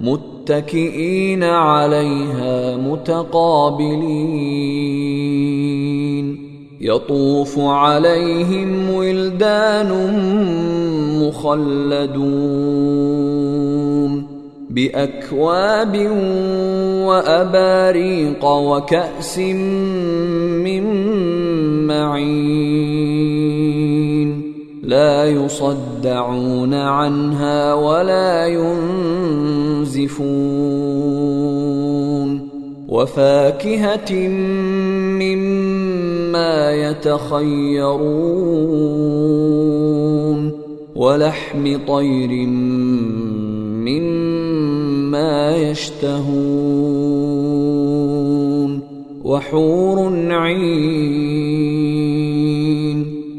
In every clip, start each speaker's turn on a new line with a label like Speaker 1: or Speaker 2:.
Speaker 1: متكئين عليها متقابلين. يطوف عليهم ولدان مخلدون بأكواب وأباريق وكأس من معين. لا يصدعون عنها ولا ينزفون. وفاكهة مما يتخيرون. ولحم طير مما يشتهون. وحور عين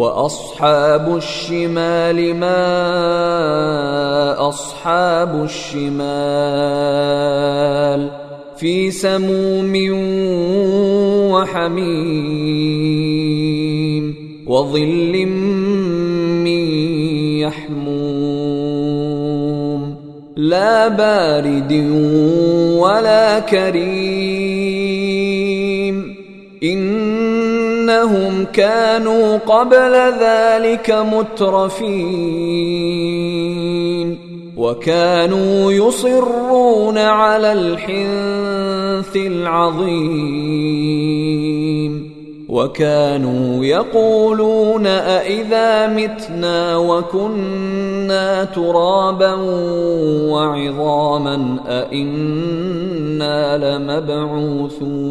Speaker 1: وأصحاب الشمال ما أصحاب الشمال في سموم وحميم وظل من يحموم لا بارد ولا كريم انهم كانوا قبل ذلك مترفين وكانوا يصرون على الحنث العظيم وكانوا يقولون أإذا متنا وكنا ترابا وعظاما أإنا لمبعوثون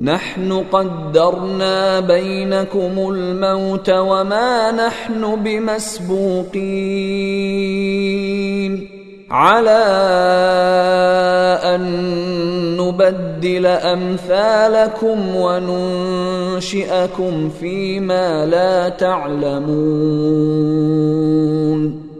Speaker 1: نحن قدرنا بينكم الموت وما نحن بمسبوقين. على أن نبدل أمثالكم وننشئكم فيما لا تعلمون.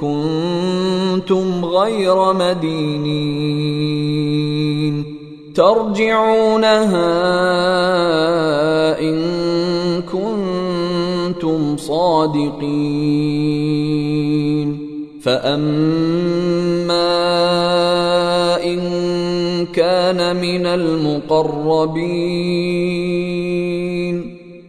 Speaker 1: كنتم غير مدينين. ترجعونها إن كنتم صادقين. فأما إن كان من المقربين.